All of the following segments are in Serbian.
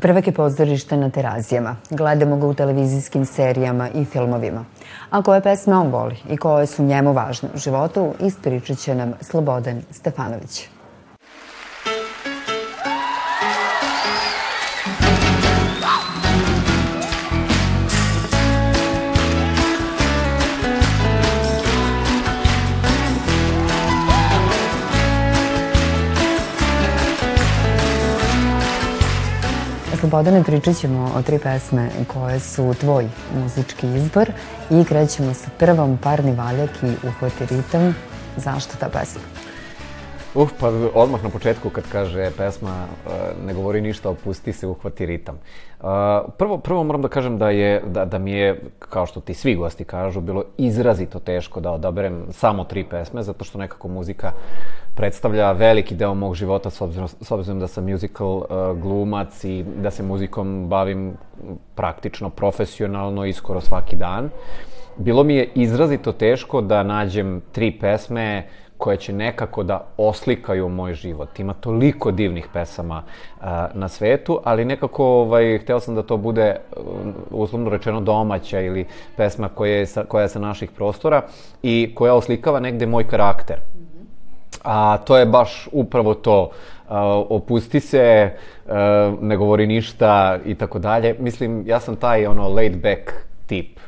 Prvak je pozorište na terazijama. Gledamo ga u televizijskim serijama i filmovima. A koje pesme on voli i koje su njemu važne u životu, ispričat će nam Slobodan Stefanović. Slobodane, pričat ćemo o tri pesme koje su tvoj muzički izbor i krećemo sa prvom Parni valjak i Uhvati ritam. Zašto ta pesma? Uf, pa odmah na početku kad kaže pesma uh, ne govori ništa, opusti se, uhvati ritam. Uh, prvo, prvo moram da kažem da, je, da, da mi je, kao što ti svi gosti kažu, bilo izrazito teško da odaberem samo tri pesme, zato što nekako muzika predstavlja veliki deo mog života s obzirom, s obzirom da sam musical uh, glumac i da se muzikom bavim praktično profesionalno i skoro svaki dan. Bilo mi je izrazito teško da nađem tri pesme koje će nekako da oslikaju moj život. Ima toliko divnih pesama uh, na svetu, ali nekako ovaj, hteo sam da to bude uh, uslovno rečeno domaća ili pesma koja je, sa, koja je sa naših prostora i koja oslikava negde moj karakter. A to je baš upravo to. Uh, opusti se, uh, ne govori ništa i tako dalje. Mislim, ja sam taj ono laid back tip.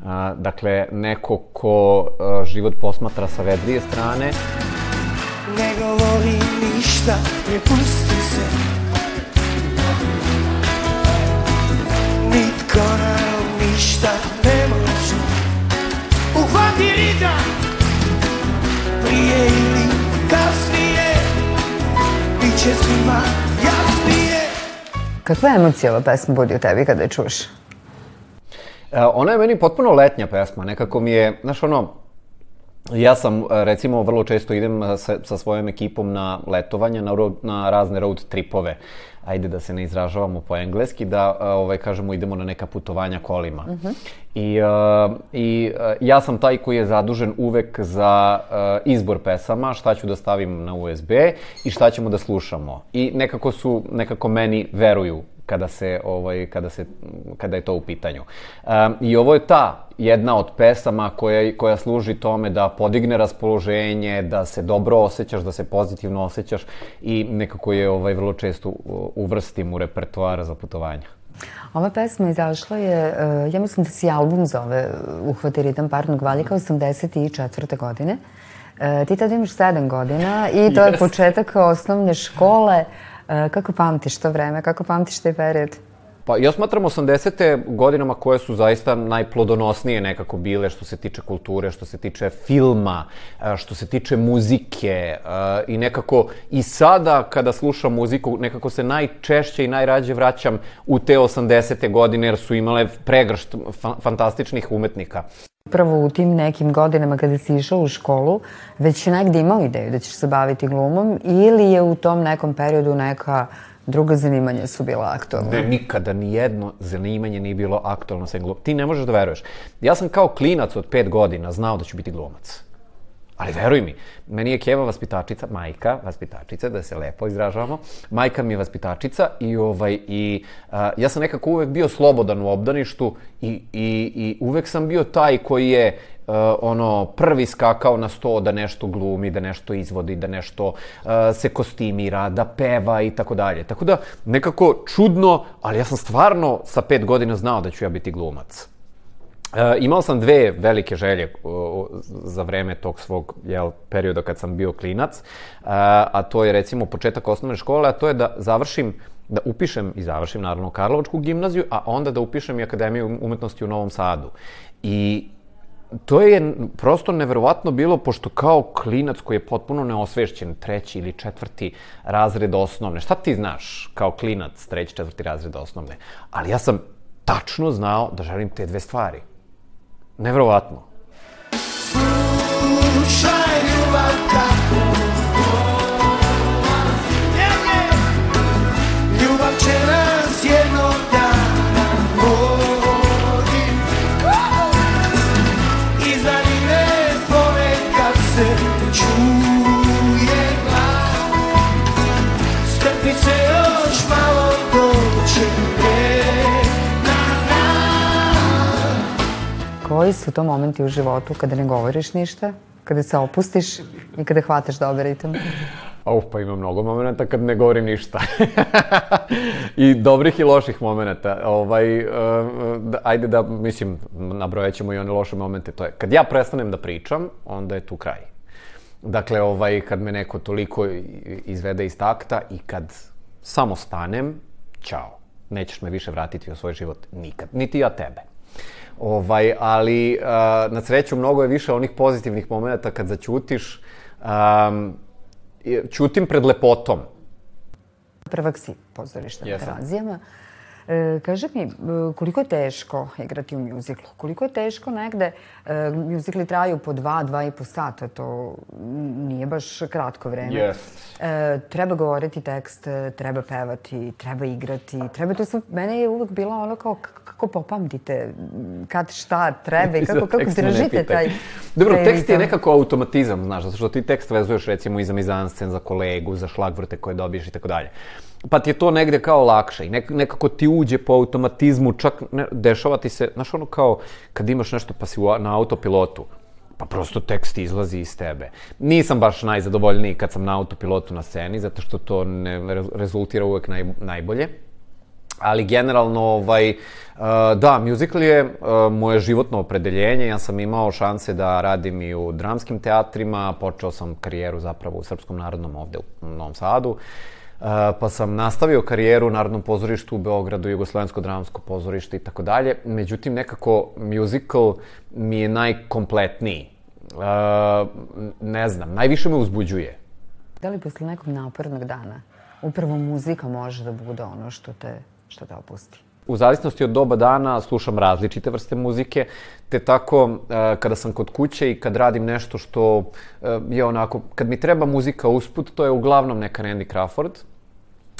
Uh, dakle, neko ko život posmatra sa vedlije strane. Ne govori ništa, ne pusti se. Nitko nam ništa ne može. Uhvati ritam, prije ili kasnije, bit će svima jasnije. Kakva emocija ova pesma budi u tebi kada je čuš? E, ona je meni potpuno letnja pesma, nekako mi je, znaš ono, ja sam, e, recimo, vrlo često idem e, sa, sa svojom ekipom na letovanja, na, road, na razne road tripove. Ajde da se ne izražavamo po engleski, da ovaj, kažemo idemo na neka putovanja kolima. Uh -huh. I, uh, i uh, ja sam taj koji je zadužen uvek za uh, izbor pesama, šta ću da stavim na USB i šta ćemo da slušamo. I nekako su, nekako meni veruju kada se ovaj kada se kada je to u pitanju. Um, I ovo je ta jedna od pesama koja koja služi tome da podigne raspoloženje, da se dobro osjećaš, da se pozitivno osjećaš i nekako je ovaj vrlo često uvrstim u repertoar za putovanja. Ova pesma izašla je, e, ja mislim da se album zove Uhvati ritam parnog valjika 84. godine. E, ti tada imaš 7 godina i to je početak osnovne škole. Kako pamtiš to vreme? Kako pamtiš taj period? Pa ja smatram 80. godinama koje su zaista najplodonosnije nekako bile što se tiče kulture, što se tiče filma, što se tiče muzike i nekako i sada kada slušam muziku nekako se najčešće i najrađe vraćam u te 80. godine jer su imale pregršt fantastičnih umetnika. Prvo u tim nekim godinama kada si išao u školu, već negde imao ideju da ćeš se baviti glumom ili je u tom nekom periodu neka druga zanimanja su bila aktualna? Ne, nikada ni jedno zanimanje nije bilo aktualno sa glumom. Ti ne možeš da veruješ. Ja sam kao klinac od pet godina znao da ću biti glumac. Ali veruj mi, meni je Keva vaspitačica, majka vaspitačica, da se lepo izražavamo. Majka mi je vaspitačica i, ovaj, i a, ja sam nekako uvek bio slobodan u obdaništu i, i, i uvek sam bio taj koji je uh, ono prvi skakao na sto da nešto glumi, da nešto izvodi, da nešto uh, se kostimira, da peva i tako dalje. Tako da nekako čudno, ali ja sam stvarno sa pet godina znao da ću ja biti glumac. E, imao sam dve velike želje uh, za vreme tog svog jel, perioda kad sam bio klinac, uh, a to je recimo početak osnovne škole, a to je da završim da upišem i završim naravno Karlovačku gimnaziju, a onda da upišem i Akademiju umetnosti u Novom Sadu. I to je prosto neverovatno bilo, pošto kao klinac koji je potpuno neosvešćen, treći ili četvrti razred osnovne, šta ti znaš kao klinac, treći, četvrti razred osnovne? Ali ja sam tačno znao da želim te dve stvari. Neverovatno. Slušaj koji su to momenti u životu kada ne govoriš ništa, kada se opustiš i kada hvataš dobar ritam? Uf, pa ima mnogo momenta kad ne govorim ništa. I dobrih i loših momenta. Ovaj, uh, ajde da, mislim, nabrojat ćemo i one loše momente. To je, kad ja prestanem da pričam, onda je tu kraj. Dakle, ovaj, kad me neko toliko izvede iz takta i kad samo stanem, čao. Nećeš me više vratiti u svoj život nikad. Niti ja tebe. Ovaj, ali na sreću mnogo je više onih pozitivnih momenta kad zaćutiš. Um, ćutim pred lepotom. Prvak si pozorišta na Jesam. Terazijama. E, kaži mi, e, koliko je teško igrati u mjuziklu? Koliko je teško negde, e, mjuzikli traju po dva, dva i po sata, to nije baš kratko vreme. Jest. E, treba govoriti tekst, treba pevati, treba igrati, treba to sve, mene je uvek bilo ono kao kako popamtite, kad šta treba i kako, kako držite taj... Dobro, taj tekst je nekako automatizam, znaš, zato što ti tekst vezuješ recimo i za mizanscen, za kolegu, za šlagvrte koje dobiješ i tako dalje. Pa ti je to negde kao lakše i nek, nekako ti uđe po automatizmu, čak ne, dešava ti se, znaš ono kao kad imaš nešto pa si u, na autopilotu, pa prosto tekst izlazi iz tebe. Nisam baš najzadovoljniji kad sam na autopilotu na sceni, zato što to ne re- rezultira uvek naj, najbolje. Ali generalno ovaj uh, da musical je uh, moje životno opredeljenje. Ja sam imao šanse da radim i u dramskim teatrima počeo sam karijeru zapravo u srpskom narodnom ovde u Novom Sadu. uh, pa sam nastavio karijeru u Narodnom pozorištu u Beogradu, Jugoslovensko dramsko pozorište i tako dalje. Međutim, nekako musical mi je najkompletniji. Ne znam, najviše me uzbuđuje. Da li posle nekog napornog dana upravo muzika može da bude ono što te, što te opusti? U zavisnosti od doba dana slušam različite vrste muzike, te tako e, kada sam kod kuće i kad radim nešto što e, je onako, kad mi treba muzika usput, to je uglavnom neka Randy Crawford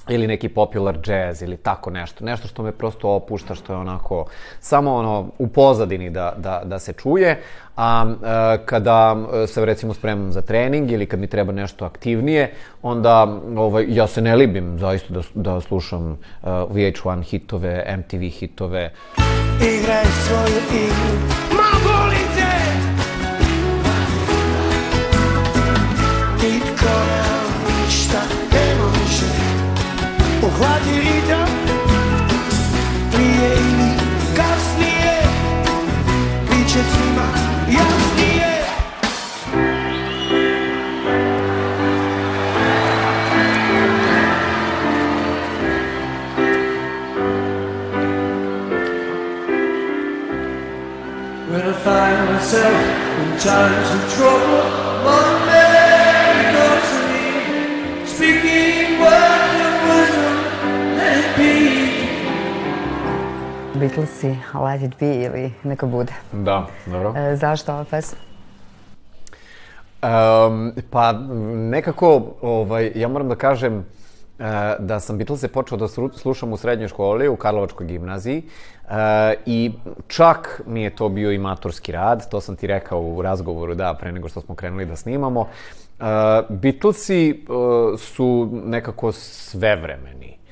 ili neki popular jazz ili tako nešto, nešto što me prosto opušta, što je onako samo ono u pozadini da, da, da se čuje, a e, kada e, se recimo spremam za trening ili kad mi treba nešto aktivnije, onda ovaj, ja se ne libim zaista da, da slušam uh, VH1 hitove, MTV hitove, Igraj svoju igru times of trouble, one man comes to me, speaking words of wisdom, let it be. Beatlesi, Let It Be ili neka bude. Da, dobro. E, zašto ova pesma? Um, pa nekako, ovaj, ja moram da kažem da sam Beatlese počeo da slušam u srednjoj školi, u Karlovačkoj gimnaziji uh, i čak mi je to bio i maturski rad, to sam ti rekao u razgovoru, da, pre nego što smo krenuli da snimamo. Uh, Beatlesi su nekako svevremeni.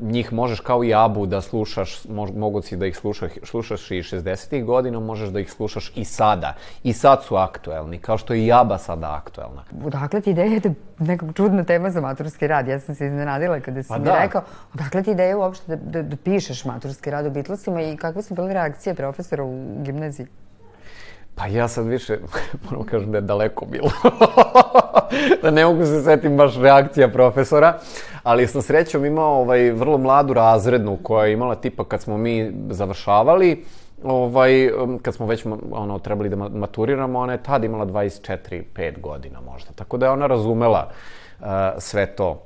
Njih možeš kao i Abu da slušaš, mož, mogu si da ih slušaš, slušaš i 60-ih godina, možeš da ih slušaš i sada. I sad su aktuelni, kao što je i Aba sada aktuelna. Odakle ti ideja da nekog čudna tema za maturski rad? Ja sam se iznenadila kada si Pa mi da. rekao, odakle ti ideja uopšte da, da, da pišeš maturski rad o Beatlesima i kakve su bile reakcije profesora u gimnaziji? Pa ja sad više, moram kažem da je daleko bilo. da ne mogu se setim baš reakcija profesora, ali sam srećom imao ovaj, vrlo mladu razrednu koja je imala tipa kad smo mi završavali, ovaj, kad smo već ono, trebali da ma- maturiramo, ona je tad imala 24-5 godina možda. Tako da je ona razumela uh, sve to.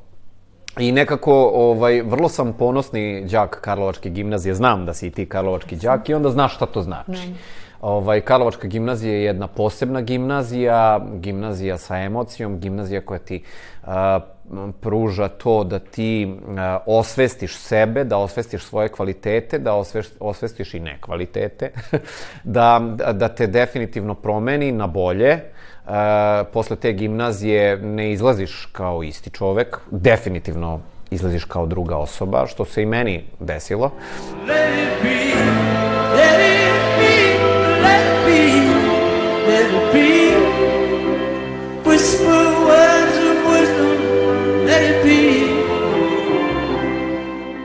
I nekako, ovaj, vrlo sam ponosni đak Karlovačke gimnazije, znam da si i ti Karlovački đak i onda znaš šta to znači. Ovaj, Karlovačka gimnazija je jedna posebna gimnazija, gimnazija sa emocijom, gimnazija koja ti m, pruža to da ti a, osvestiš sebe, da osvestiš svoje kvalitete, da osvestiš i nekvalitete, da, da, te definitivno promeni na bolje, e, posle te gimnazije ne izlaziš kao isti čovek, definitivno izlaziš kao druga osoba, što se i meni desilo. Let it be, let it be, let let it be.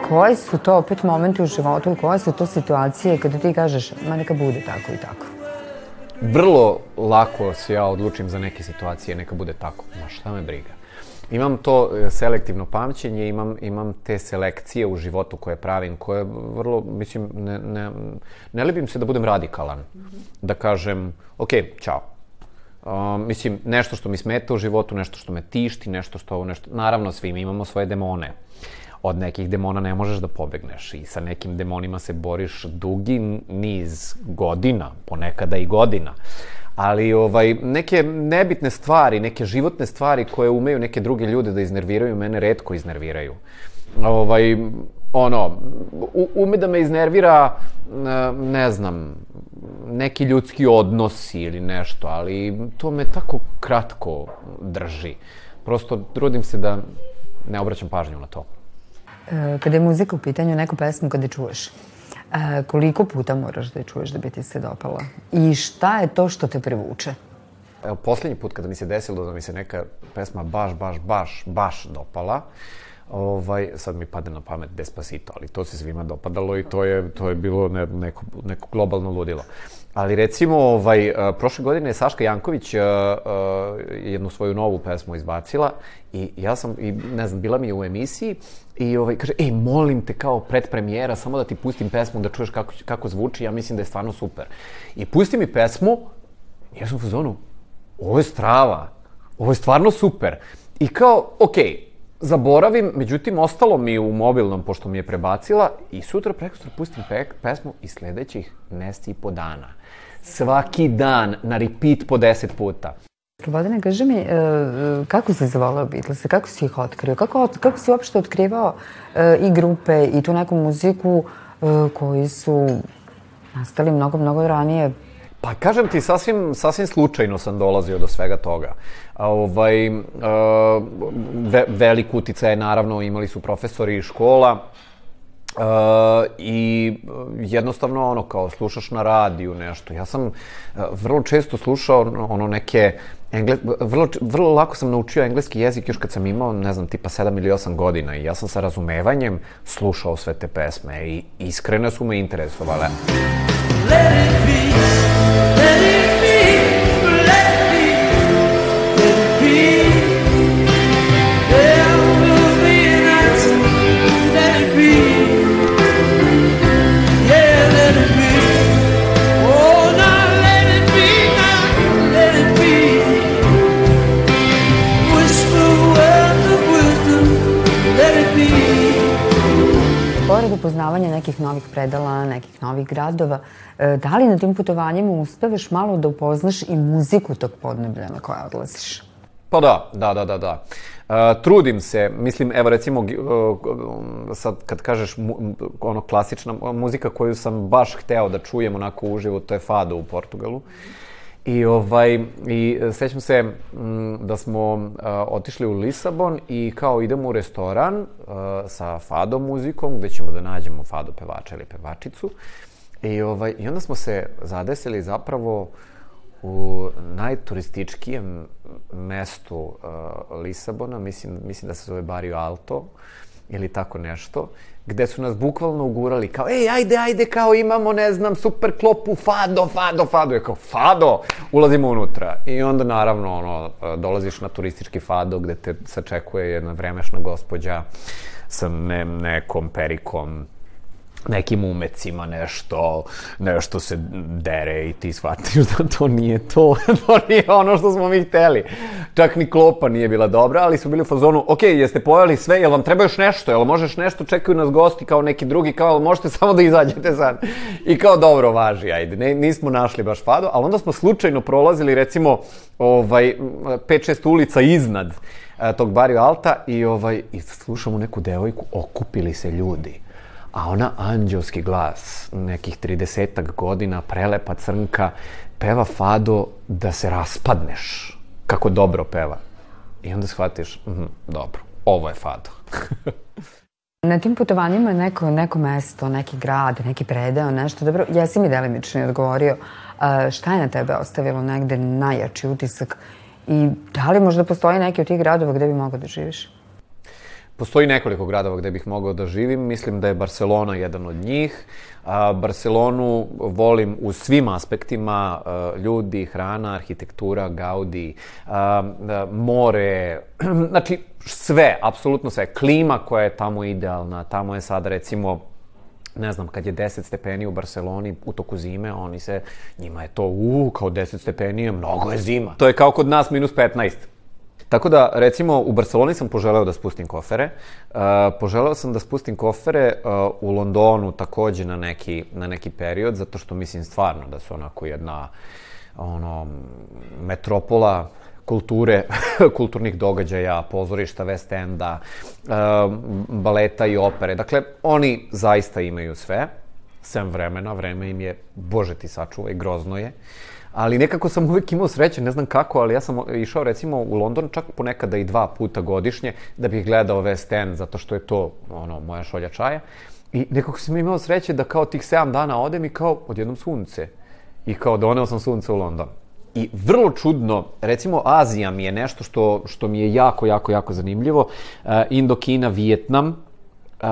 Koji su to opet momenti u životu koje su to situacije kada ti kažeš, ma neka bude tako i tako? Vrlo lako se ja odlučim za neke situacije, neka bude tako. Ma šta me briga. Imam to e, selektivno pamćenje, imam, imam te selekcije u životu koje pravim, koje vrlo, mislim, ne, ne, ne libim se da budem radikalan. Da kažem, ok, čao. Uh, mislim, nešto što mi smeta u životu, nešto što me tišti, nešto što, nešto, naravno svi imamo svoje demone. Od nekih demona ne možeš da pobegneš i sa nekim demonima se boriš dugi niz godina, ponekada i godina. Ali ovaj, neke nebitne stvari, neke životne stvari koje umeju neke druge ljude da iznerviraju, mene redko iznerviraju. Ovaj, ono, ume da me iznervira, ne, ne znam, neki ljudski odnosi ili nešto, ali to me tako kratko drži. Prosto trudim se da ne obraćam pažnju na to. E, Kada je muzika u pitanju, neku pesmu kada je čuješ, e, koliko puta moraš da je čuješ da bi ti se dopala? I šta je to što te privuče? Evo, poslednji put kada mi se desilo da mi se neka pesma baš, baš, baš, baš dopala, ovaj, sad mi pade na pamet Despacito, ali to se svima dopadalo i to je, to je bilo ne, neko, neko globalno ludilo. Ali recimo, ovaj, a, prošle godine je Saška Janković a, a, jednu svoju novu pesmu izbacila i ja sam, i, ne znam, bila mi je u emisiji i ovaj, kaže, ej, molim te kao predpremijera, samo da ti pustim pesmu da čuješ kako, kako zvuči, ja mislim da je stvarno super. I pusti mi pesmu, ja sam u fazonu, ovo je strava, ovo je stvarno super. I kao, okej, okay, zaboravim, međutim, ostalo mi u mobilnom, pošto mi je prebacila, i sutra prekosutra pustim pe pesmu i sledećih mesti i po dana. Svaki dan, na repeat po deset puta. Slobodane, kaži mi, e, kako si zavolao Beatlese, kako si ih otkrio, kako, kako si uopšte otkrivao e, i grupe i tu neku muziku e, koji su nastali mnogo, mnogo ranije Pa kažem ti, sasvim, sasvim slučajno sam dolazio do svega toga. A, ovaj, ve, velik uticaj naravno imali su profesori i škola, Uh, I jednostavno ono kao slušaš na radiju nešto. Ja sam uh, vrlo često slušao ono neke engle, vrlo, vrlo lako sam naučio engleski jezik još kad sam imao, ne znam, tipa 7 ili 8 godina i ja sam sa razumevanjem slušao sve te pesme i iskreno su me interesovale. Let it be, gradova, e, da li na tim putovanjima uspevaš malo da upoznaš i muziku tog podneblja na koje odlaziš? Pa da, da, da, da, da. Uh, trudim se, mislim, evo recimo, uh, sad kad kažeš mu, ono klasična muzika koju sam baš hteo da čujem onako uživo, to je Fado u Portugalu. I ovaj, i sećam se m, da smo uh, otišli u Lisabon i kao idemo u restoran uh, sa Fado muzikom, gde ćemo da nađemo Fado pevača ili pevačicu. I, ovaj, I onda smo se zadesili zapravo u najturističkijem mestu uh, Lisabona, mislim, mislim da se zove Barrio Alto, ili tako nešto, gde su nas bukvalno ugurali kao, ej, ajde, ajde, kao imamo, ne znam, super klopu, fado, fado, fado. Je kao, fado, ulazimo unutra. I onda, naravno, ono, dolaziš na turistički fado gde te sačekuje jedna vremešna gospođa sa ne, nekom perikom, nekim umecima nešto, nešto se dere i ti shvatiš da to nije to, to nije ono što smo mi hteli. Čak ni klopa nije bila dobra, ali su bili u fazonu, ok, jeste pojeli sve, jel vam treba još nešto, jel možeš nešto, čekaju nas gosti kao neki drugi, kao, možete samo da izađete sad. I kao, dobro, važi, ajde, ne, nismo našli baš fado, ali onda smo slučajno prolazili, recimo, ovaj, 5-6 ulica iznad eh, tog Barrio Alta i, ovaj, i slušamo neku devojku, okupili se ljudi a ona anđelski glas, nekih 30 godina, prelepa crnka, peva fado da se raspadneš. Kako dobro peva. I onda shvatiš, mm, dobro, ovo je fado. Na tim putovanjima neko, neko mesto, neki grad, neki predeo, nešto dobro, jesi mi delimično odgovorio. A, šta je na tebe ostavilo negde najjači utisak i da li možda postoji neki od tih gradova gde bi mogao da živiš? Postoji nekoliko gradova gde bih mogao da živim. Mislim da je Barcelona jedan od njih. A, Barcelonu volim u svim aspektima, a, ljudi, hrana, arhitektura, gaudi, a, more, znači sve, apsolutno sve. Klima koja je tamo idealna, tamo je sada recimo ne znam, kad je 10 stepeni u Barceloni u toku zime, oni se, njima je to, u, kao 10 stepeni, mnogo je zima. To je kao kod nas minus 15. Tako da, recimo, u Barceloni sam poželeo da spustim kofere. Uh, poželeo sam da spustim kofere uh, u Londonu takođe na neki, na neki period, zato što mislim stvarno da su onako jedna ono, metropola kulture, kulturnih događaja, pozorišta, West Enda, uh, baleta i opere. Dakle, oni zaista imaju sve, sem vremena, vreme im je, bože ti sačuvaj, grozno je. Ali nekako sam uvek imao sreće, ne znam kako, ali ja sam išao recimo u London čak ponekada i dva puta godišnje da bih gledao West End, zato što je to ono, moja šolja čaja. I nekako sam imao sreće da kao tih 7 dana odem i kao odjednom sunce. I kao doneo sam sunce u London. I vrlo čudno, recimo Azija mi je nešto što, što mi je jako, jako, jako zanimljivo. Uh, Indokina, Vijetnam, Uh,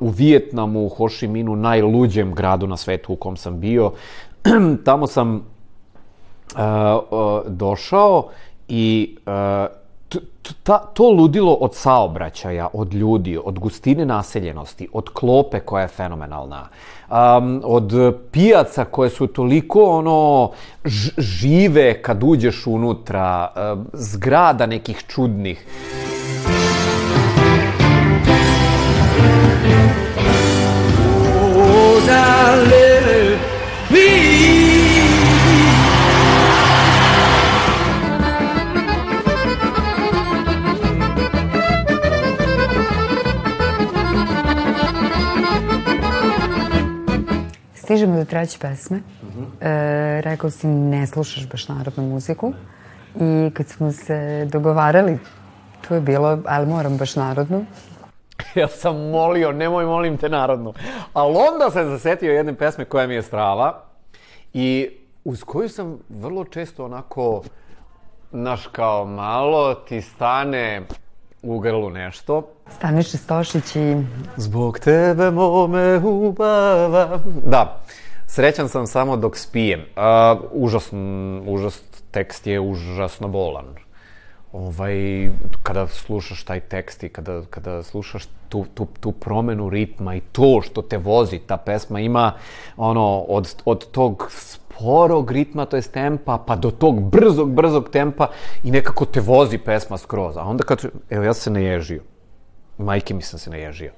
u Vijetnamu, u Ho Chi Minhu, najluđem gradu na svetu u kom sam bio. Tamo sam došao i ta, to ludilo od saobraćaja, od ljudi, od gustine naseljenosti, od klope koja je fenomenalna, um, od pijaca koje su toliko ono žive kad uđeš unutra, uh, zgrada nekih čudnih. Oh, now Stižemo do treće pesme. Uh -huh. e, rekao si ne slušaš baš narodnu muziku. I kad smo se dogovarali, tu je bilo, ali moram baš narodnu. ja sam molio, nemoj molim te narodnu. Ali onda sam zasetio jedne pesme koja mi je strava i uz koju sam vrlo često onako, naš kao malo ti stane u grlu nešto. Staniše Stošić i... Zbog tebe mome ubava. Da, srećan sam samo dok spijem. Uh, užasn, užas, tekst je užasno bolan. Ovaj, kada slušaš taj tekst i kada, kada slušaš tu, tu, tu promenu ritma i to što te vozi, ta pesma ima ono, od, od tog sporog ritma, to je tempa, pa do tog brzog, brzog tempa i nekako te vozi pesma skroz. A onda kad, evo ja se naježio, majke mi sam se naježio.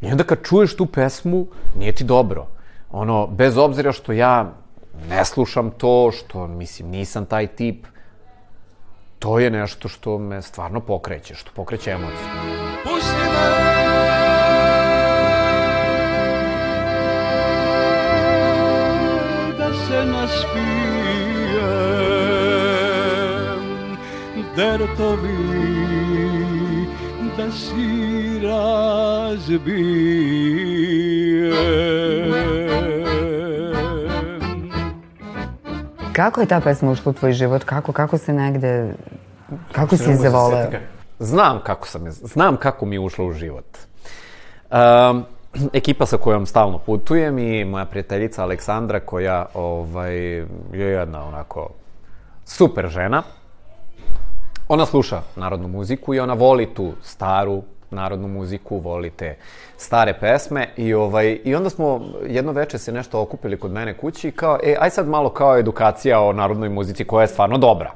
I onda kad čuješ tu pesmu, nije ti dobro. Ono, bez obzira što ja ne slušam to, što, mislim, nisam taj tip, to je nešto što me stvarno pokreće, što pokreće emociju. Pusti me! Se naspijem dertovi da si razbijem Kako je ta pesma ušla u tvoj život? Kako, kako se negde... Kako si je zavoleo? Znam kako sam je, znam kako mi je ušla u život. Um, ekipa sa kojom stalno putujem i moja prijateljica Aleksandra koja ovaj, je jedna onako super žena. Ona sluša narodnu muziku i ona voli tu staru narodnu muziku, voli te stare pesme i, ovaj, i onda smo jedno veče se nešto okupili kod mene kući i kao, e, aj sad malo kao edukacija o narodnoj muzici koja je stvarno dobra.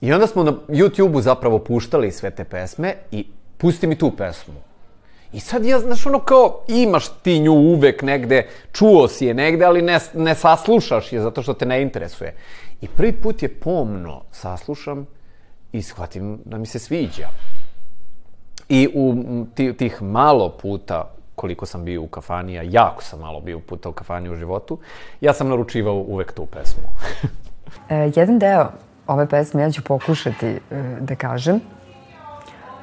I onda smo na YouTube-u zapravo puštali sve te pesme i pusti mi tu pesmu. I sad ja, znaš, ono kao, imaš ti nju uvek negde, čuo si je negde, ali ne, ne saslušaš je zato što te ne interesuje. I prvi put je pomno saslušam i shvatim da mi se sviđa. I u tih malo puta koliko sam bio u kafani, a jako sam malo bio puta u kafani u životu, ja sam naručivao uvek tu pesmu. e, jedan deo ove pesme ja ću pokušati e, da kažem.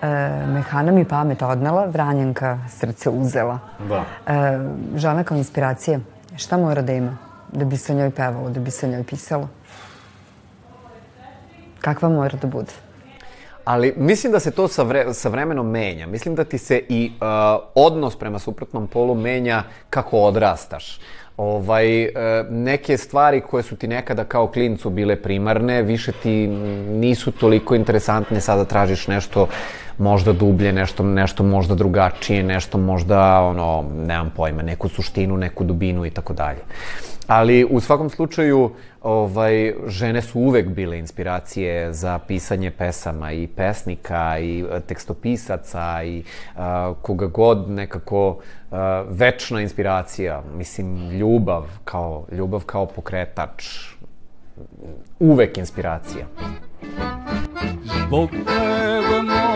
E, mehana mi pamet odnela, Vranjanka srce uzela. Da. E, žena kao inspiracija. Šta mora da ima da bi se o njoj pevalo, da bi se o njoj pisalo? Kakva mora da bude? Ali mislim da se to sa, vre, sa vremenom menja. Mislim da ti se i uh, odnos prema suprotnom polu menja kako odrastaš. Ovaj, uh, neke stvari koje su ti nekada kao klincu bile primarne, više ti nisu toliko interesantne, sada tražiš nešto možda dublje, nešto, nešto možda drugačije, nešto možda, ono, nemam pojma, neku suštinu, neku dubinu i tako dalje. Ali u svakom slučaju, ovaj, žene su uvek bile inspiracije za pisanje pesama i pesnika i e, tekstopisaca i a, koga god nekako a, večna inspiracija, mislim ljubav kao ljubav kao pokretač uvek inspiracija. Zbog tebe mome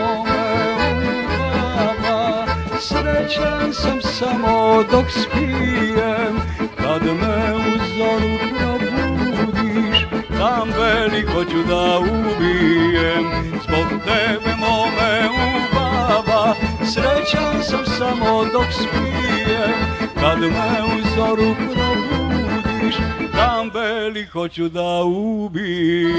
Srećan sam samo dok spijem. Kad me u zoru probudiš Tam veli hoću da ubijem. Zbog tebe mome ubava Srećan sam samo dok spijem. Kad me u zoru probudiš Tam veli hoću da ubijem.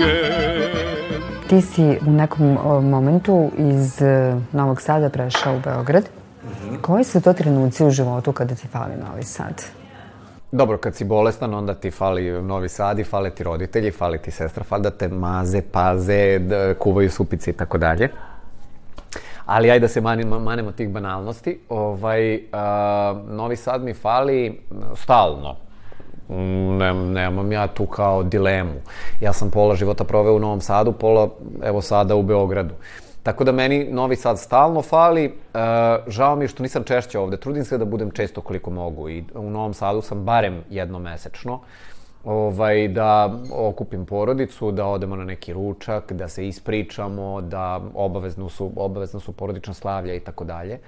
Ti si u nekom momentu iz e, Novog Sada prešao u Beograd. Koji su to trenuci u životu kada ti fali Novi Sad? Dobro, kad si bolestan, onda ti fali Novi Sad i fale ti roditelji, fali ti sestra, fali da te maze, paze, da kuvaju supice i tako dalje. Ali ajde da se manimo, manemo tih banalnosti. Ovaj, a, Novi Sad mi fali stalno. Mm, Ne, nemam ja tu kao dilemu. Ja sam pola života proveo u Novom Sadu, pola, evo sada u Beogradu. Tako da meni Novi Sad stalno fali. E, žao mi je što nisam češće ovde. Trudim se da budem često koliko mogu. I u Novom Sadu sam barem jednom mesečno. Ovaj, da okupim porodicu, da odemo na neki ručak, da se ispričamo, da obavezno su, obavezno su porodična slavlja i tako dalje.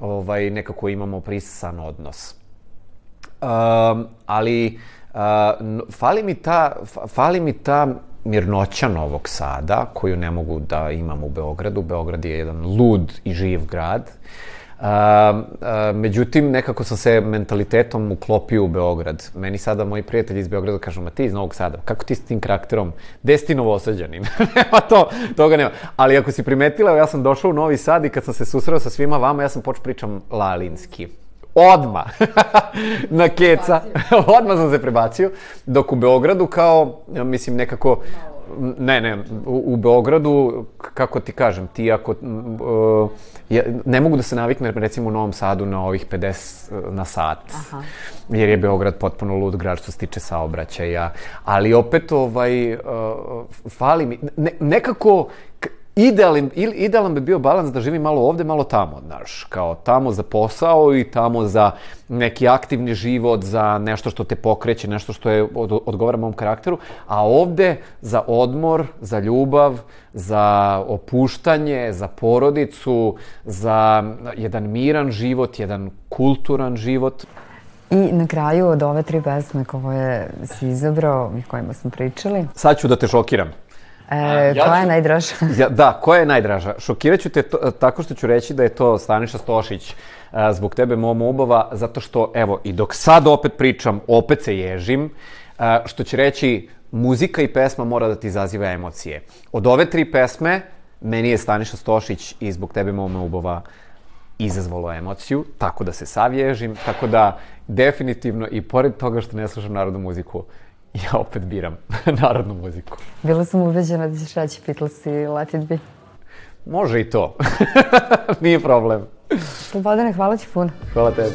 Ovaj, nekako imamo prisan odnos. Um, ali uh, fali mi ta, fa- fali mi ta mirnoća Novog Sada, koju ne mogu da imam u Beogradu. Beograd je jedan lud i živ grad. Uh, međutim, nekako sam se mentalitetom uklopio u Beograd. Meni sada moji prijatelji iz Beograda kažu, ma ti iz Novog Sada, kako ti s tim karakterom? Gde si ti novosađanin? nema to, toga nema. Ali ako si primetila, ja sam došao u Novi Sad i kad sam se susreo sa svima vama, ja sam počeo pričam lalinski. Odma na keca. Odma sam se prebacio. Dok u Beogradu kao, ja mislim, nekako... Ne, ne, u, u Beogradu, kako ti kažem, ti ako... Uh, ja, ne mogu da se naviknem, recimo, u Novom Sadu na ovih 50 na sat. Aha. Jer je Beograd potpuno lud grad što se tiče saobraćaja. Ali opet, ovaj, uh, fali mi... Ne, nekako, idealan, idealan bi bio balans da živim malo ovde, malo tamo, znaš, kao tamo za posao i tamo za neki aktivni život, za nešto što te pokreće, nešto što je od, odgovara mom karakteru, a ovde za odmor, za ljubav, za opuštanje, za porodicu, za jedan miran život, jedan kulturan život. I na kraju od ove tri pesme koje si izabrao i kojima smo pričali, Sad ću da te šokiram. E, ja koja je najdraža? Ja, da, koja je najdraža? Šokirat ću te to, tako što ću reći da je to Staniša Stošić a, zbog tebe mom ubava, zato što, evo, i dok sad opet pričam, opet se ježim, a, što će reći, muzika i pesma mora da ti izaziva emocije. Od ove tri pesme, meni je Staniša Stošić i zbog tebe mom ubava izazvalo emociju, tako da se sav ježim, tako da definitivno i pored toga što ne slušam narodnu muziku, ja opet biram narodnu muziku. Bila sam ubeđena da ćeš reći Beatles i Let It Be. Može i to. Nije problem. Slobodane, hvala ti puno. Hvala tebi.